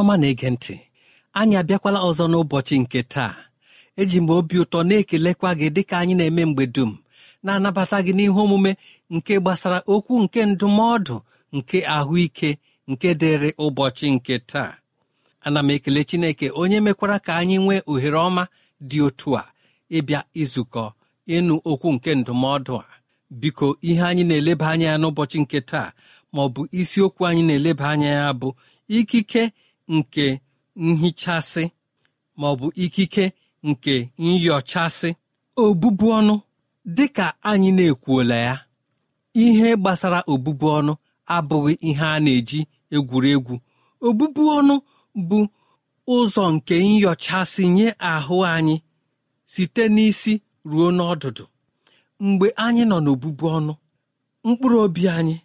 Ọma na-ege ntị anyị abịakwala ọzọ n'ụbọchị nke taa. Eji m obi ụtọ na-ekelekwa gị dịka anyị na-eme mgbe dum na-anabata gị n'ihe omume nke gbasara okwu nke ndụmọdụ nke ahụike nke dịrị ụbọchị nke taa. Ana m ekele chineke onye mekwara ka anyị nwee ohere ọma dị otu a ịbịa izukọ ịnụ okwu nke ndụmọdụ a. Biko ihe anyị na-eleba anya ya n'ụbọchị nke taa ma ọ bụ isiokwu anyị na-eleba anya ya bụ ikike nke nhichasị ma ọ bụ ikike nke nyochasị obụbu ọnụ dịka anyị na-ekwuola ya ihe gbasara obụbu ọnụ abụghị ihe a na-eji egwuregwu. Obụbu ọnụ bụ ụzọ nke nyochasị nye ahụ anyị site n'isi ruo n'ọdụdụ. Mgbe anyị nọ n'obụbu ọnụ mkpụrụ obi anyị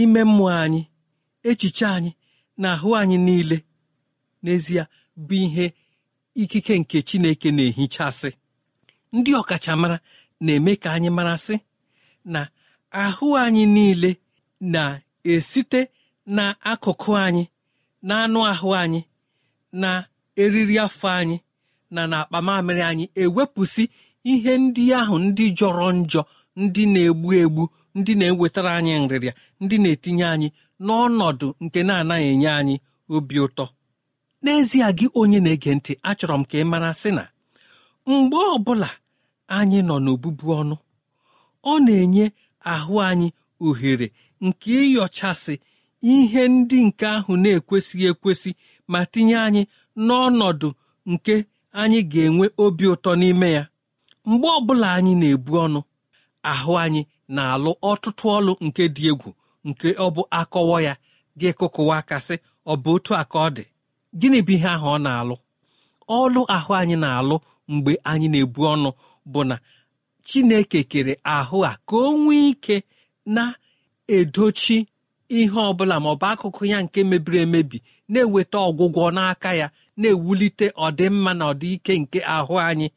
ime mmụọ anyị echiche anyị na ahụ anyị niile. N'ezie bụ ihe ikike nke Chineke na-ehichasị. Ndị ọkachamara na-eme ka anyị marasị na ahụ anyị niile na-esite n'akụkụ anyị na anụ ahụ anyị na eriri afọ anyị na na akpamamịrị anyị ewepụsị ihe ndị ahụ ndị jọrọ njọ ndị na-egbu egbu ndị na-ewetara anyị nrịrịa ndị na-etinye anyị n'ọnọdụ nke na-anaghị enye anyị obi ụtọ. N'ezie gị onye na-ege ntị achọrọ m ka ị mara sị na mgbe ọbụla anyị nọ n'obubu ọnụ ọ na-enye ahụ anyị ohere nke ịyọchasị ihe ndị nke ahụ na-ekwesịghị ekwesị ma tinye anyị n'ọnọdụ nke anyị ga-enwe obi ụtọ n'ime ya. Mgbe ọbụla anyị na-ebu ọnụ ahụ anyị na-alụ ọtụtụ ọlụ nke dị egwu nke ọ bụ akọwọ ya gị kụkụwa aka sị ọ bụ otu a ka ọ dị. Gịnị bụ ihe ahụ ọ na-alụ? Ọlụ ahụ anyị na-alụ mgbe anyị na-ebu ọnụ bụ na Chineke kere ahụ a ka o nwee ike na-edochi ihe ọbụla maọbụ akụkụ ya nke mebiri emebi na-eweta ọgwụgwọ n'aka ya na-ewulite ọdịmma na ọdịike nke ahụ anyị.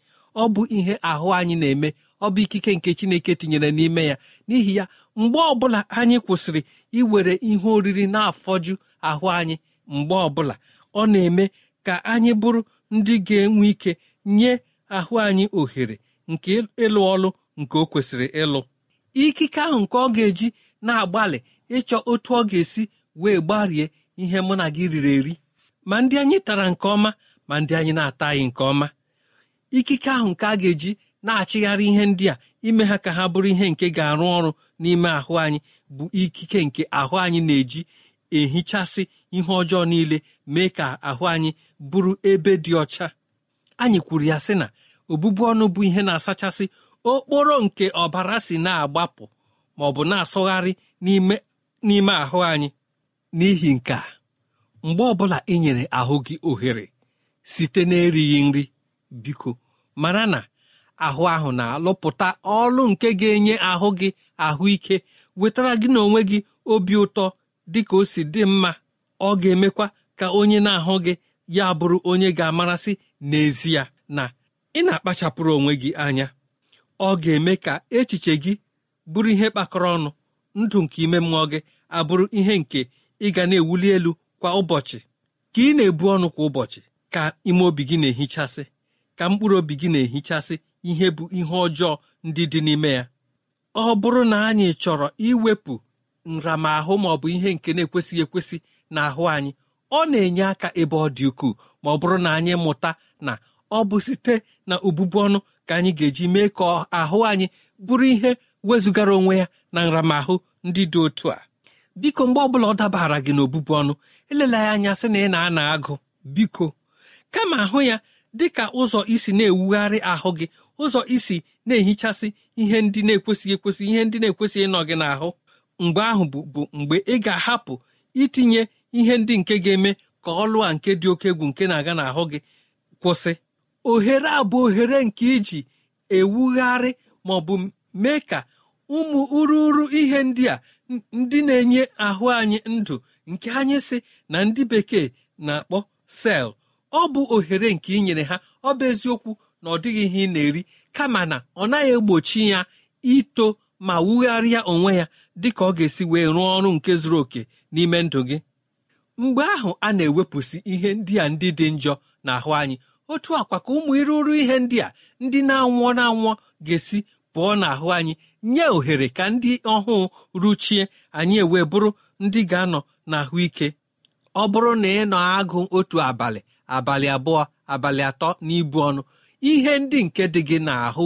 Ọ bụ ihe ahụ anyị na-eme. Ọ bụ ikike nke chineke tinyere n'ime ya. N'ihi ya mgbe ọbụla anyị kwụsịrị iwere ihe oriri na-afọju ahụ anyị mgbe ọbụla ọ na-eme ka anyị bụrụ ndị ga-enwe ike nye ahụ anyị ohere nke ịlụ ọlụ nke o kwesịrị ịlụ. Ikike ahụ nke ọ ga-eji na-agbalị ịchọ otu ọ ga-esi wee gbarie ihe mụ na gị riri eri. Ma ndị anyị tara nke ọma ma ndị anyị na-ataghị nke ọma. Ikike ahụ nke a ga-eji na-achịgharị ihe ndị a ime ha ka ha bụrụ ihe nke ga-arụ ọrụ n'ime ahụ anyị bụ ikike nke ahụ anyị na-eji ehichasị ihe ọjọọ niile mee ka ahụ anyị bụrụ ebe dị ọcha. Anyị kwuru ya sị na obụbu ọnụ bụ ihe na-asachasị okporo nke ọbara si na-agbapụ ma ọ bụ na-asọgharị n'ime ahụ anyị. N'ihi nke mgbe ọbụla ị nyere ahụ gị ohere site n'erighị nri biko mara na ahụ ahụ na-alụpụta ọlụ nke ga-enye ahụ gị ahụike. Wetara gị n'onwe gị obi ụtọ dị ka o si dị mma. Ọ ga-emekwa ka onye na-ahụ gị ya bụrụ onye ga-amarasị n'ezie na ị na-akpachapụrụ onwe gị anya. Ọ ga-eme ka echiche gị bụrụ ihe kpakọrọ ọnụ ndụ nke ime mmụọ gị abụrụ ihe nke ị ga na-ewuli elu kwa ụbọchị. Ka ị na-ebu ọnụ kwa ụbọchị ka ime obi gị na-ehichasị. Ka mkpụrụ obi gị na-ehichasị ihe bụ ihe ọjọọ ndị dị n'ime ya. Ọ bụrụ na anyị chọrọ iwepụ nramahụ ma ọ bụ ihe nke na-ekwesịghị ekwesị n'ahụ anyị ọ na-enye aka ebe ọ dị ukwuu. Ma ọ bụrụ na anyị mụta na ọ bụ site na obubu ọnụ ka anyị ga-eji mee ka ahụ anyị bụrụ ihe wezụgara onwe ya na nramahụ ndị dị otu a. Biko mgbe ọbụla ọ dabara gị n'obubu ọnụ elela ya anya sị na ị na-ana agụ. Biko kama ahụ ya dị ka ụzọ isi na-ewugharị ahụ gị ụzọ isi na-ehichasị ihe ndị na-ekwesịghị ekwesị ihe ndị na-ekwesịghị ịnọ gị n'ahụ. Mgbe ahụ bụ bụ mgbe ị ga-ahapụ itinye ihe ndị nke ga-eme ka ọlụ a nke dị oke egwu nke na-aga n'ahụ gị kwụsị. Ohere a bụ ohere nke iji ewugharị ma ọ bụ mee ka ụmụ ururu ihe ndị a ndị na-enye ahụ anyị ndụ nke anyị si na ndị bekee na-akpọ sel ọ bụ ohere nke ị nyere ha ọ bụ eziokwu na ọ dịghị ihe ị na-eri kama na ọ naghị egbochi ya ito ma wugharịa onwe ya dị ka ọ ga-esi wee rụọ ọrụ nke zuru oke n'ime ndụ gị. Mgbe ahụ a na-ewepụsị ihe ndị a ndị dị njọ n'ahụ anyị. Otu akwa ka ụmụ ịrụrụ ihe ndị a ndị na-anwụọ na-anwụọ ga-esi pụọ n'ahụ anyị nye ohere ka ndị ọhụụ ruchie anyị ewee bụrụ ndị ga-anọ n'ahụike. Ọ bụrụ na ị nọ agụ otu abalị abalị abụọ abalị atọ na ibu ọnụ. Ihe ndị nke dị gị n'ahụ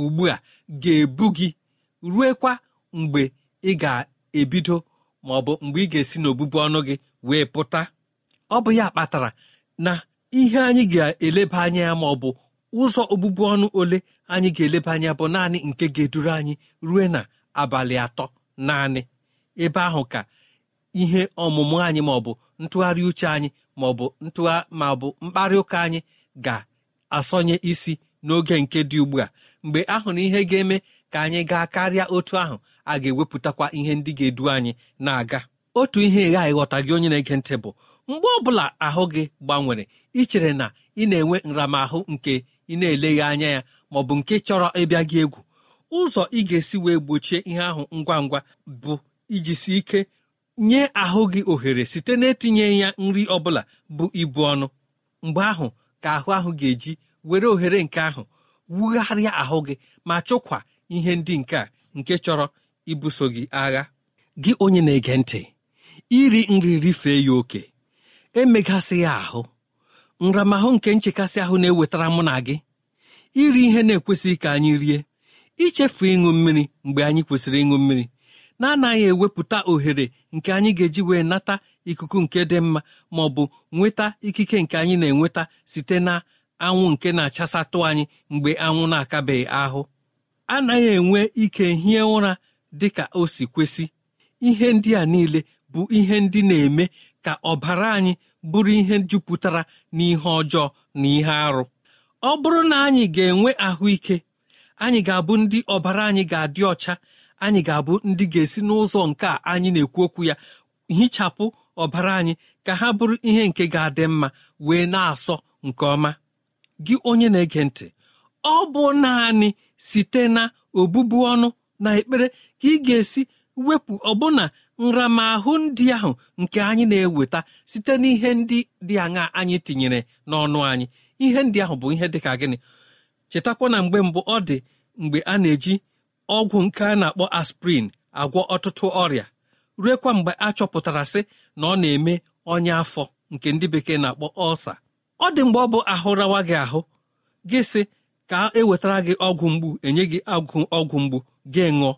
ugbu a ga-ebu gị ruekwa mgbe ị ga-ebido ma ọ bụ mgbe ị ga-esi n'obụbu ọnụ gị wee pụta. Ọ bụ ya kpatara na ihe anyị ga-eleba anya ya ma ọ bụ ụzọ ogbugbu ọnụ ole anyị ga-eleba anya bụ naanị nke ga-eduru anyị rue na abalị atọ naanị. Ebe ahụ ka ihe ọmụmụ anyị ma ọ bụ ntụgharị uche anyị ma ọ bụ ntụgharị ma ọ bụ mkparị ụka anyị ga-asọnye isi n'oge nke dị ugbu a. Mgbe ahụ na ihe ga-eme ka anyị gaa karịa otu ahụ a ga-ewepụtakwa ihe ndị ga-edu anyị na-aga. Otu ihe ghaghị ghọta gị onye na-ege ntị bụ mgbe ọbụla ahụ gị gbanwere ichere na ị na-enwe nramahụ nke ị na-eleghị anya ya ma ọ bụ nke chọrọ ịbịa gị egwu ụzọ ị ga-esi wee gbochie ihe ahụ ngwa ngwa bụ iji si ike nye ahụ gị ohere site n'etinye ya nri ọbụla bụ ibu ọnụ. Mgbe ahụ ka ahụ ahụ ga-eji were ohere nke ahụ wugharịa ahụ gị ma chụkwa ihe ndị nke a nke chọrọ ibuso gị agha. Gị onye na-ege ntị iri nri rifee ya oke. Emegasị ya ahụ. Nramahụ nke nchekasị ahụ na-ewetara mụ na gị. Iri ihe na-ekwesịghị ka anyị rie. Ichefu ịṅụ mmiri mgbe anyị kwesịrị ịṅụ mmiri. Na-anaghị ewepụta ohere nke anyị ga-eji wee nata ikuku nke dị mma ma ọ bụ nweta ikike nke anyị na-enweta site na anwụ nke na-achasatụ anyị mgbe anwụ na-akabeghị ahụ. Anaghị enwe ike hie ụra dị ka o si kwesị. Ihe ndị a niile bụ ihe ndị na-eme ka ọbara anyị bụrụ ihe jupụtara n'ihe ọjọọ na ihe arụ. Ọ bụrụ na anyị ga-enwe ahụike anyị ga-abụ ndị ọbara anyị ga-adị ọcha anyị ga-abụ ndị ga-esi n'ụzọ nke a anyị na-ekwu okwu ya hichapụ ọbara anyị ka ha bụrụ ihe nke ga-adị mma wee na-asọ nke ọma. Gị onye na-ege ntị ọ bụ naanị site na obụbu ọnụ na ekpere ka ị ga-esi wepụ ọbụna nramahụ ndị ahụ nke anyị na-eweta site n'ihe ndị dị aṅa anyị tinyere n'ọnụ anyị. Ihe ndị ahụ bụ ihe dị ka gịnị? Chetakwa na mgbe mbụ ọ dị mgbe a na-eji ọgwụ nke a na-akpọ aspirin agwọ ọtụtụ ọrịa ruekwa mgbe a chọpụtara sị na ọ na-eme ọnya afọ nke ndị bekee na-akpọ ọlsa ọ dị mgbe ọ bụ ahụ rawa gị ahụ gị sị ka e wetara gị ọgwụ mgbu enye gị ọgwụ ọgwụ mgbu gị ṅụọ.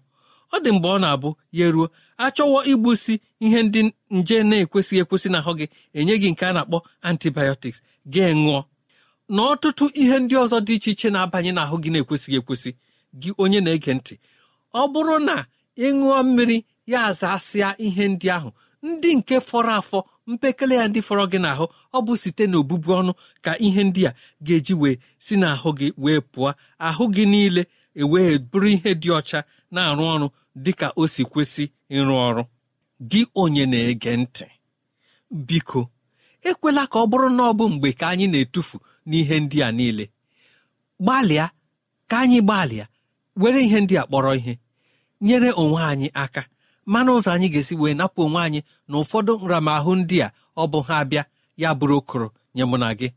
Ọ dị mgbe ọ na-abụ ya ruo achọwọ igbusi ihe ndị nje na-ekwesịghị ekwesị n'ahụ gị enye gị nke a na-akpọ antibiotics gị ṅụọ. Na ọtụtụ ihe ndị ọzọ dị iche iche na-abanye n'ahụ gị na-ekwesịghị ekwesị gị onye na-ege ntị. Ọ bụrụ na ịṅụọ mmiri ya azasịa ihe ndị ahụ. Ndị nke fọrọ afọ mpekele ya ndị fọrọ gị n'ahụ ọ bụ site n'obubu ọnụ ka ihe ndị a ga-eji wee si n'ahụ gị wee pụọ. Ahụ gị niile ewee bụrụ ihe dị ọcha na-arụ ọrụ dị ka o si kwesị ịrụ ọrụ. Gị onye na-ege ntị. Biko ekwela ka ọ bụrụ na ọ bụ mgbe ka anyị na-etufu n'ihe ndị a niile. Gbalịa ka anyị gbalịa. Were ihe ndị a kpọrọ ihe nyere onwe anyị aka mana ụzọ anyị ga-esi wee napụ onwe anyị na ụfọdụ nramahụ ndị a ọ bụ ha abịa ya bụrụ okoro nye mụ na gị.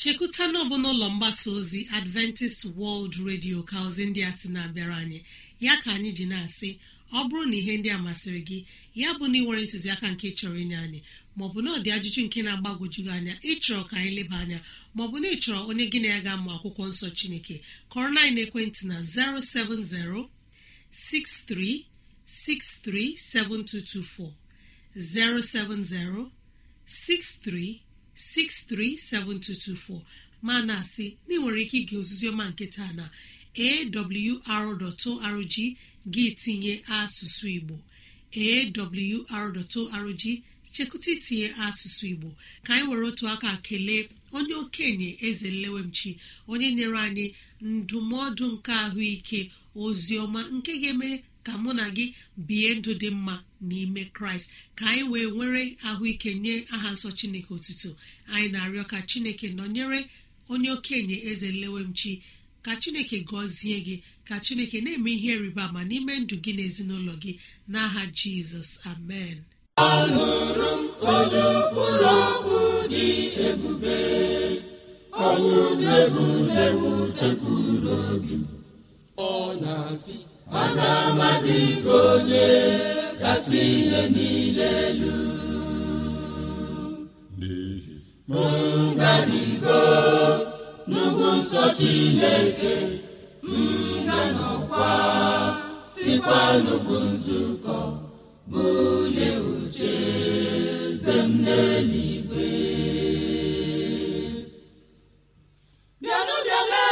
Chekuta na ọbụ n'ụlọ mgbasa ozi adventist world radio ka ozi ndị a sị na-abịara anyị. Ya ka anyị ji na-asị ọ bụrụ na ihe ndị a masịrị gị ya bụ na ịnwere ntụziaka nke chọrọ inye anyị maọbụ na ọ dị ajụjụ nke na-agbagwoju gị anya ịchọrọ ka anyị leba anya maọbụ na ịchọrọ onye gị na ya ga-amụ akwụkwọ nsọ chineke kọrọ na ekwentị na 070 6363 7224 070 63 637224 ma na-asị na nwere ike ige oziziọma nke taa na awr.org gị tinye asụsụ igbo awr.org chekụta itinye asụsụ igbo. Ka anyị were otu aka kelee onye okenye eze nlewemchi onye nyere anyị ndụmọdụ nke ahụike ozi ọma nke ga-eme ka mụ na gị bie ndụ dị mma n'ime kraịst. Ka anyị wee nwere ahụike nye aha nsọ chineke otuto. Anyị na-arịọ ka chineke nọnyere onye okenye eze nlewemchi. Ka chineke gọzie gị. Ka chineke na-eme ihe rịba ama n'ime ndụ gị na ezinụlọ gị. N'aha jizọs amen. Anụrụ m olu mkpụrụ okwu dị ebube. Ọnwụ na-egbu obi. Ọ na-asị aga amadị onye kasị ihe niile elu. N'ihi bịale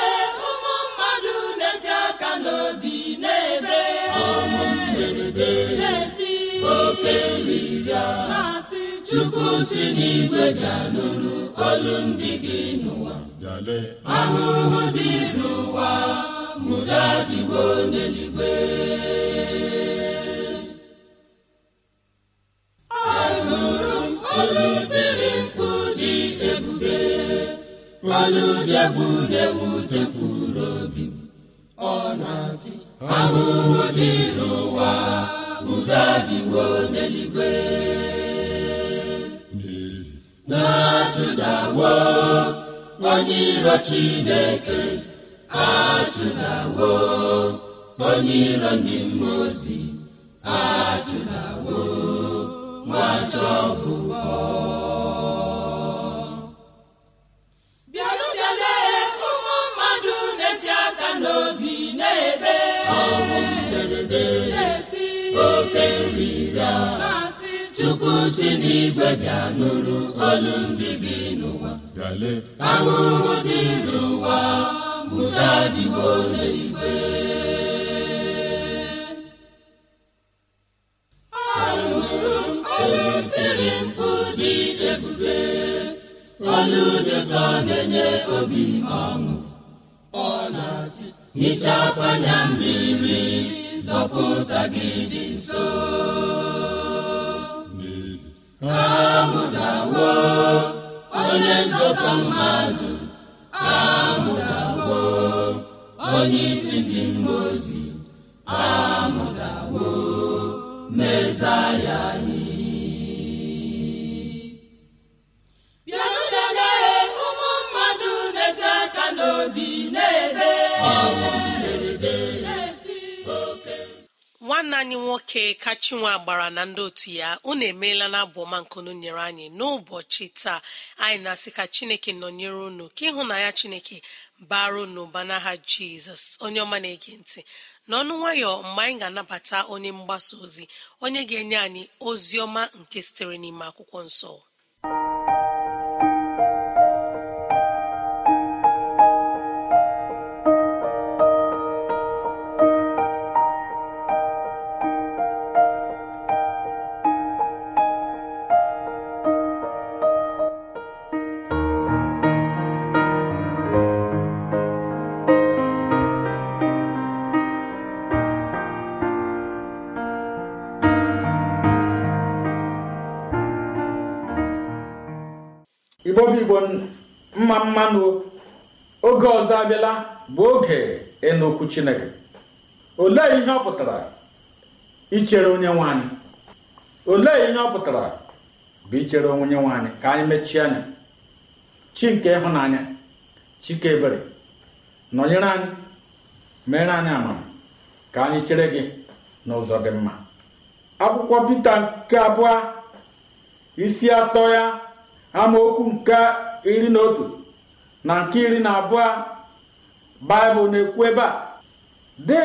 ụmụ mmadụ na-eti aka n'obi n'ebe na-eti oke na-asị chukwu si n'igwe bịa gị n'ụwa ahụhụ dịrị ụwa mụda dịwo n'eluigwe chineke achụdawo onye iro ndị mmụọ ozi achụdawo nwa chọbụbọ oke nrira chukwu si n'igwe bịa nụrụ olu ndị gị n'ụwa. Ahụhụ dị n'ụwa udo adịwo n'eluigwe. Ahụrụ m olu tiri mkpu dị ebube. Olu dị ụtọ na-enye obi ọṅụ. Ọ hichapụ anya mmiri zọpụta gị dị nso. Amụdawo onye nzọpụta mmadụ amụdawo onye isi nwanne anyị nwoke kachinwa gbara na ndị otu ya unu emeela na abụ ọma nkunu nyere anyị n'ụbọchị taa. Anyị na-asị ka chineke nọnyere unu ka ịhụnanya chineke baru n'ụba n'aha jizọs. Onye ọma na-ege ntị n'ọnụ nwayọ mgbe anyị ga-anabata onye mgbasa ozi onye ga-enye anyị ozi ọma nke sitere n'ime akwụkwọ nsọ. Bụ igbo mma mmanụ oge ọzọ abịala bụ oge ịnụ okwu chineke. Olee ihe ọ pụtara ichere onye nwanyị olee ihe ọ pụtara bụ ichere onye nwanyị ka anyị mechie anya. Chi nke ịhụnanya chike ebere nọnyere anyị mere anyị amara ka anyị chere gị n'ụzọ dị mma. Akwụkwọ pita nke abụọ isi atọ ya amaokwu nke iri na otu na nke iri na abụọ baịbụl na-ekwu ebe a dị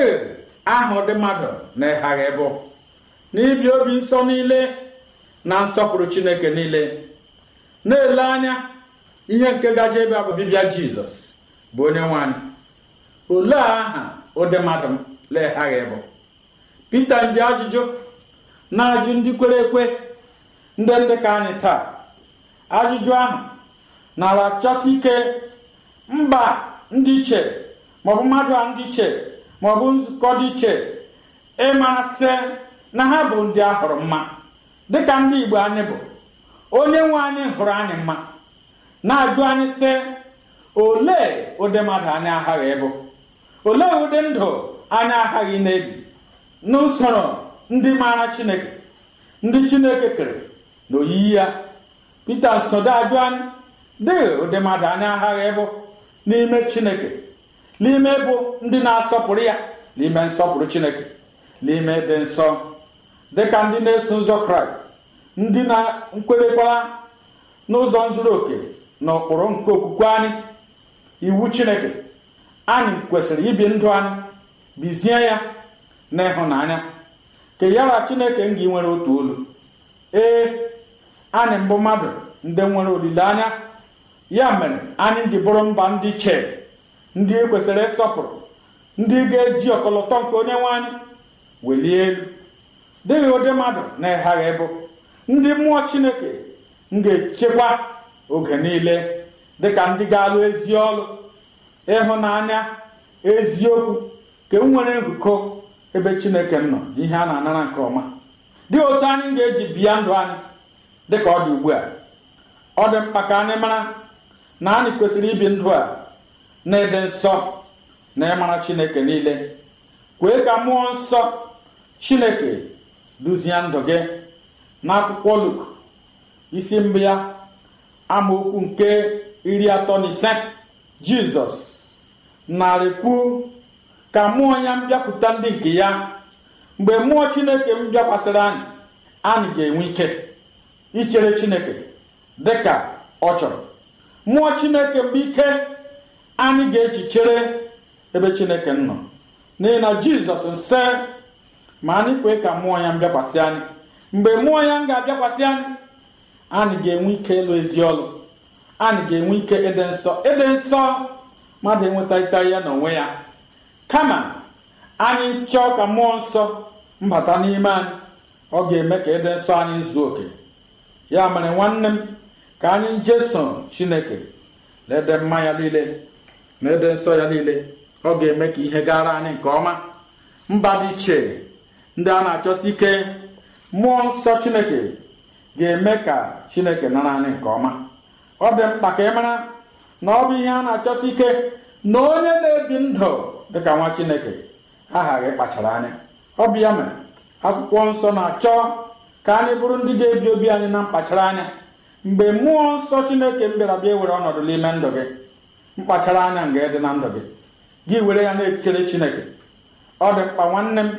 ahụ dị mmadụ na-eghaghị bụ n'ibi obi nsọ niile na nsọpụrụ chineke niile na-ele anya ihe nke gaje ebe bụ ọbịbịa jizọs bụ onye nwanyị olee aha ụdị mmadụ leghaghị bụ pita nji ajụjụ na-ajụ ndị kwere ekwe ndị ndị ka anyị taa. Ajụjụ ahụ nara achọsi ike mba ndị iche maọbụ mmadụ a ndị iche maọbụ nzukọ dị iche ịmarasị na ha bụ ndị ahụrụ mma. Dịka ndị igbo anyị bụ onye nwe anyị hụrụ anyị mma na-ajụ anyị sị olee ụdị mmadụ anyị aghaghị ịbụ? Olee ụdị ndụ anyị aghaghị na-ebi n'usoro ndị maara chineke ndị chineke kere na oyiyi ya. Pita nsodo ajụ anyị dịghị ụdị mmadụ anyị aghaghị ịbụ n'ime chineke n'ime bụ ndị na-asọpụrụ ya n'ime nsọpụrụ chineke n'ime dị nsọ. Dịka ndị na-eso ụzọ kraịst ndị na-nkwerekwara n'ụzọ zuru oke na ụkpụrụ nke okwukwe anyị iwu chineke anyị kwesịrị ibi ndụ anyị bizie ya na ịhụnanya ka ya na chineke nga nwere otu olu. Ee. Anyị mbụ mmadụ ndị nwere olileanya ya mere anyị ji bụrụ mba ndị che ndị kwesịrị ịsọpụrụ ndị ga-eji ọkọlọtọ nke onye nwe anyị welie elu. Dịghị ụdị mmadụ na-eghaghị bụ ndị mmụọ chineke m ga-echekwa oge niile dịka ndị ga-alụ ezi ọlụ ịhụnanya eziokwu ka m nwere nhụkọ ebe chineke nọ ihe a na-anara nke ọma. Dị otu anyị ga-eji bịa ndụ anyị. Dịka ọ dị ugbu a. Ọ dị mkpa ka anyị mara na anyị kwesịrị ibi ndụ a na-ede nsọ na ịmara chineke niile. Kwee ka mmụọ nsọ chineke duzie ndụ gị. N'akwụkwọ Luk isi mbụ ya amaokwu nke iri atọ na ise jizọs narịkwu ka mmụọ ya mbịakwute ndị nke ya. Mgbe mmụọ chineke m bịakwasịrị anyị anyị ga-enwe ike. Ichere chineke dị ka ọ chọrọ mmụọ chineke mgbe ike anyị ga-eji chere ebe chineke nọ n'ihi na jizọs nse ma anyị kwee ka mmụọ ya mbịakwasị anyị mgbe mmụọ ya ga-abịakwasị anyị anyị ga-enwe ike ịlụ ezi ọlụ anyị ga-enwe ike ịdị nsọ ịdị nsọ mmadụ enweta ya n'onwe ya kama anyị chọọ ka mmụọ nsọ mbata n'ime anyị ọ ga-eme ka ịdị nsọ anyị zuo oke ya mere nwanne m ka anyị jeso chineke na ede mma ya niile na ede nsọ ya niile ọ ga-eme ka ihe gara anyị nke ọma. Mba dị iche ndị a na-achọsi ike mmụọ nsọ chineke ga-eme ka chineke nara anyị nke ọma. Ọ dị mkpa ka ị mara na ọ bụ ihe a na-achọsi ike na onye na-ebi ndụ dịka nwa chineke aghaghị kpachara anya. Ọ bụ ya mere akwụkwọ nsọ na-achọ ka anyị bụrụ ndị ga-ebi obi anyị na mkpachara anya. Mgbe mmụọ nsọ chineke m bịara bịa were ọnọdụ n'ime ndụ gị mkpachara anya nga dị na ndụ gị gị were ya na-echere chineke. Ọ dị mkpa nwanne m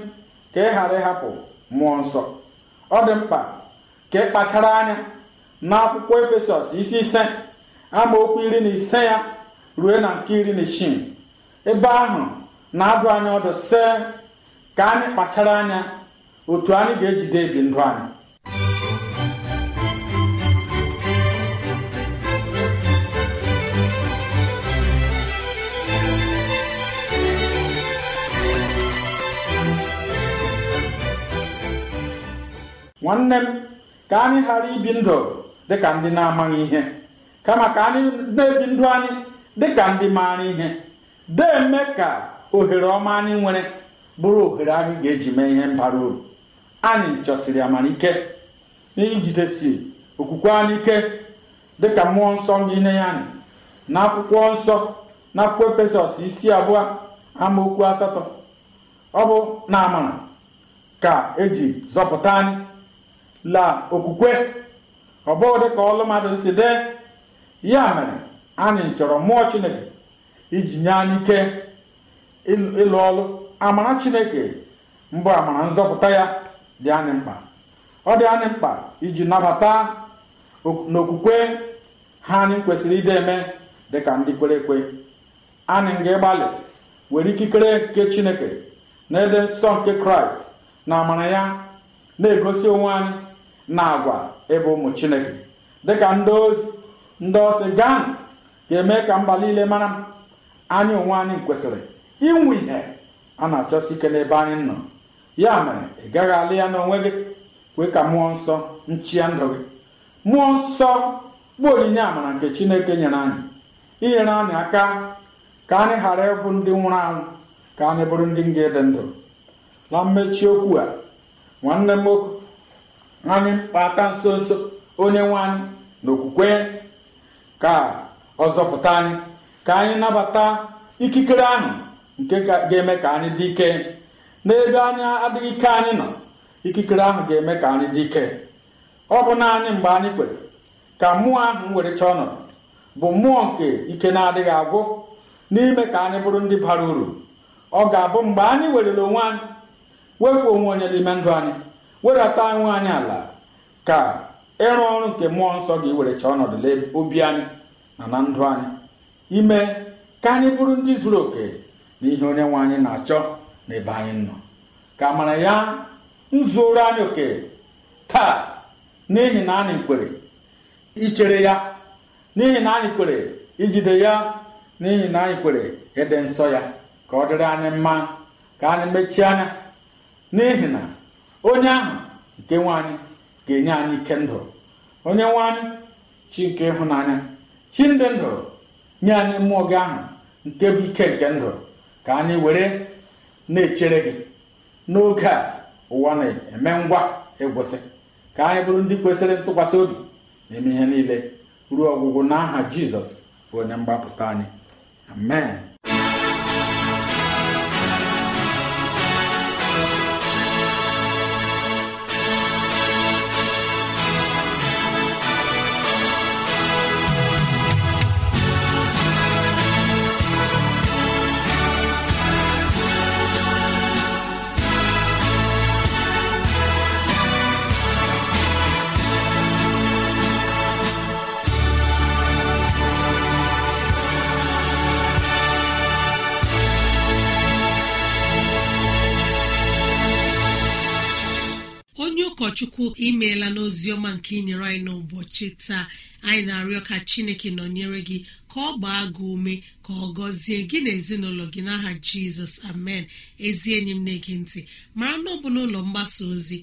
ka ị ghara ịhapụ mmụọ nsọ. Ọ dị mkpa ka ị kpachara anya n'akwụkwọ efesọs isi ise amaokwu iri na ise ya ruo na nke iri na isii. Ebe ahụ na-adụ anyị ọdụ se ka anyị kpachara anya otu anyị ga-ejide ebi ndụ anyị. Nwanne m ka anyị ghara ibi ndụ dịka ndị na-amaghị ihe kama ka anyị na-ebi ndụ anyị dịka ndị maara ihe deme ka ohere ọma anyị nwere bụrụ ohere anyị ga-eji mee ihe mbara uru anyị chọsiri amalike n'ijidesi okwukwe anyị ike dịka mmụọ nsọ nne ya anyị na akwụkwọ nsọ na akwụkwọ efesọs isi abụọ amaokwu asatọ ọ bụ na amara ka eji zọpụta anyị la okwukwe. Ọ bụghị dịka ọlụ mmadụ si dee ya mere anyị chọrọ mmụọ chineke iji nye anyị ike ịlụ ọlụ. Amara chineke mbụ amara nzọpụta ya dị anyị mkpa. Ọ dị anyị mkpa iji nabata n'okwukwe ha anyị kwesịrị ide eme dịka ndị kwere ekwe. Anyị ga-agbalị were ikikere nke chineke na ede nsọ nke kraịst na amara ya na-egosi onwe anyị na agwa ebe ụmụ chineke. Dịka ndị ozi ndị ọ sị gan ga-eme ka mba niile mara anyị onwe anyị kwesịrị inwe ihe a na-achọsi ike n'ebe anyị nọ. Ya mere ị gaghị alị ya n'onwe gị kwee ka mmụọ nsọ nchịa ndụ gị. Mmụọ nsọ bụ onyinye amara nke chineke nyere anyị. Inyere anyị aka ka anyị ghara ịbụ ndị nwụrụ anwụ ka anyị bụrụ ndị ga-ede ndụ. Na mmechi okwu a nwanne m nwoke anyị kpata nso nso onye nwe anyị na okwukwe ka ọ zọpụta anyị ka anyị nabata ikikere ahụ nke ga-eme ka anyị dị ike. N'ebe anyị adịghị ike anyị nọ ikikere ahụ ga-eme ka anyị dị ike. Ọ bụ naanị mgbe anyị kwere ka mmụọ ahụ werecha ọnọdụ bụ mmụọ nke ike na-adịghị agwụ n'ime ka anyị bụrụ ndị bara uru. Ọ ga-abụ mgbe anyị werere onwe anyị wefuo onwe onye n'ime ndụ anyị. Wedata onwe anyị ala ka ịrụ ọrụ nke mmụọ nsọ ga-ewerecha ọnọdụ obi anyị na na ndụ anyị. Ime ka anyị bụrụ ndị zuru oke na ihe onye nwe anyị na-achọ n'ebe anyị nọ. Ka amara ya nzuoro anyị oke taa n'ihi na anyị kwere ichere ya n'ihi na anyị kwere ijide ya n'ihi na anyị kwere ịdị nsọ ya. Ka ọ dịrị anyị mma ka anyị mechie anya n'ihi na onye ahụ nke nwe anyị ga-enye anyị ike ndụ. Onye nwe anyị chi nke ịhụnanya chi ndị ndụ nye anyị mmụọ gị ahụ nke bụ ike nke ndụ. Ka anyị were na-echere gị n'oge a ụwa na-eme ngwa ịgwụsị. Ka anyị bụrụ ndị kwesịrị ntụkwasị obi n'ime ihe niile. Ruo ọgwụgwụ n'aha jizọs bụ onye mgbapụta anyị. Amen. Imeela n'ozi ọma nke inyere anyị n'ụbọchị taa. Anyị na-arịọ ka chineke nọnyere gị ka ọ gbaa gị ume ka ọ gọzie gị na ezinụlọ gị n'aha jizọs. Amen. Ezi enyi m na-ege ntị mara na ọ bụ n'ụlọ mgbasa ozi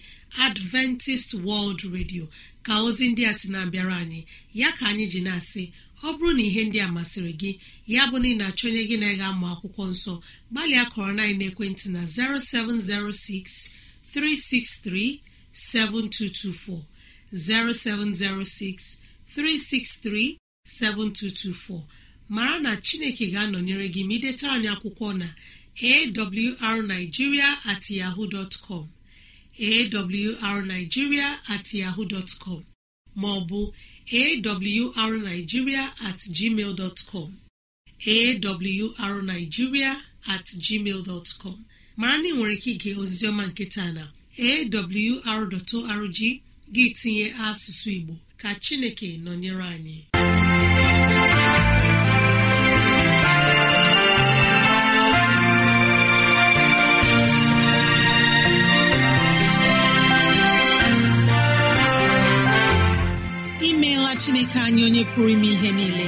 adventist world radio ka ozi ndị a sị na-abịara anyị. Ya ka anyị ji na-asị ọ bụrụ na ihe ndị a masịrị gị ya bụ na ị na-achọ onye gị na-ega amụ akwụkwọ nsọ gbalịa kọrọ na ekwentị na 0706 363 7224 0706 363 7224 mara na chineke ga-anọnyere gị ma idetara anyị akwụkwọ na awrnigeria at com awrnigeria at yahoo dot com ma ọ bụ awrnigeria at gmail dot com awrnigeria at gmail mara na ị nwere ike ige oziziọma nke taa na awr.org gị tinye asụsụ igbo ka chineke nọnyere anyị. Imeela chineke anyị onye pụrụ ime ihe niile.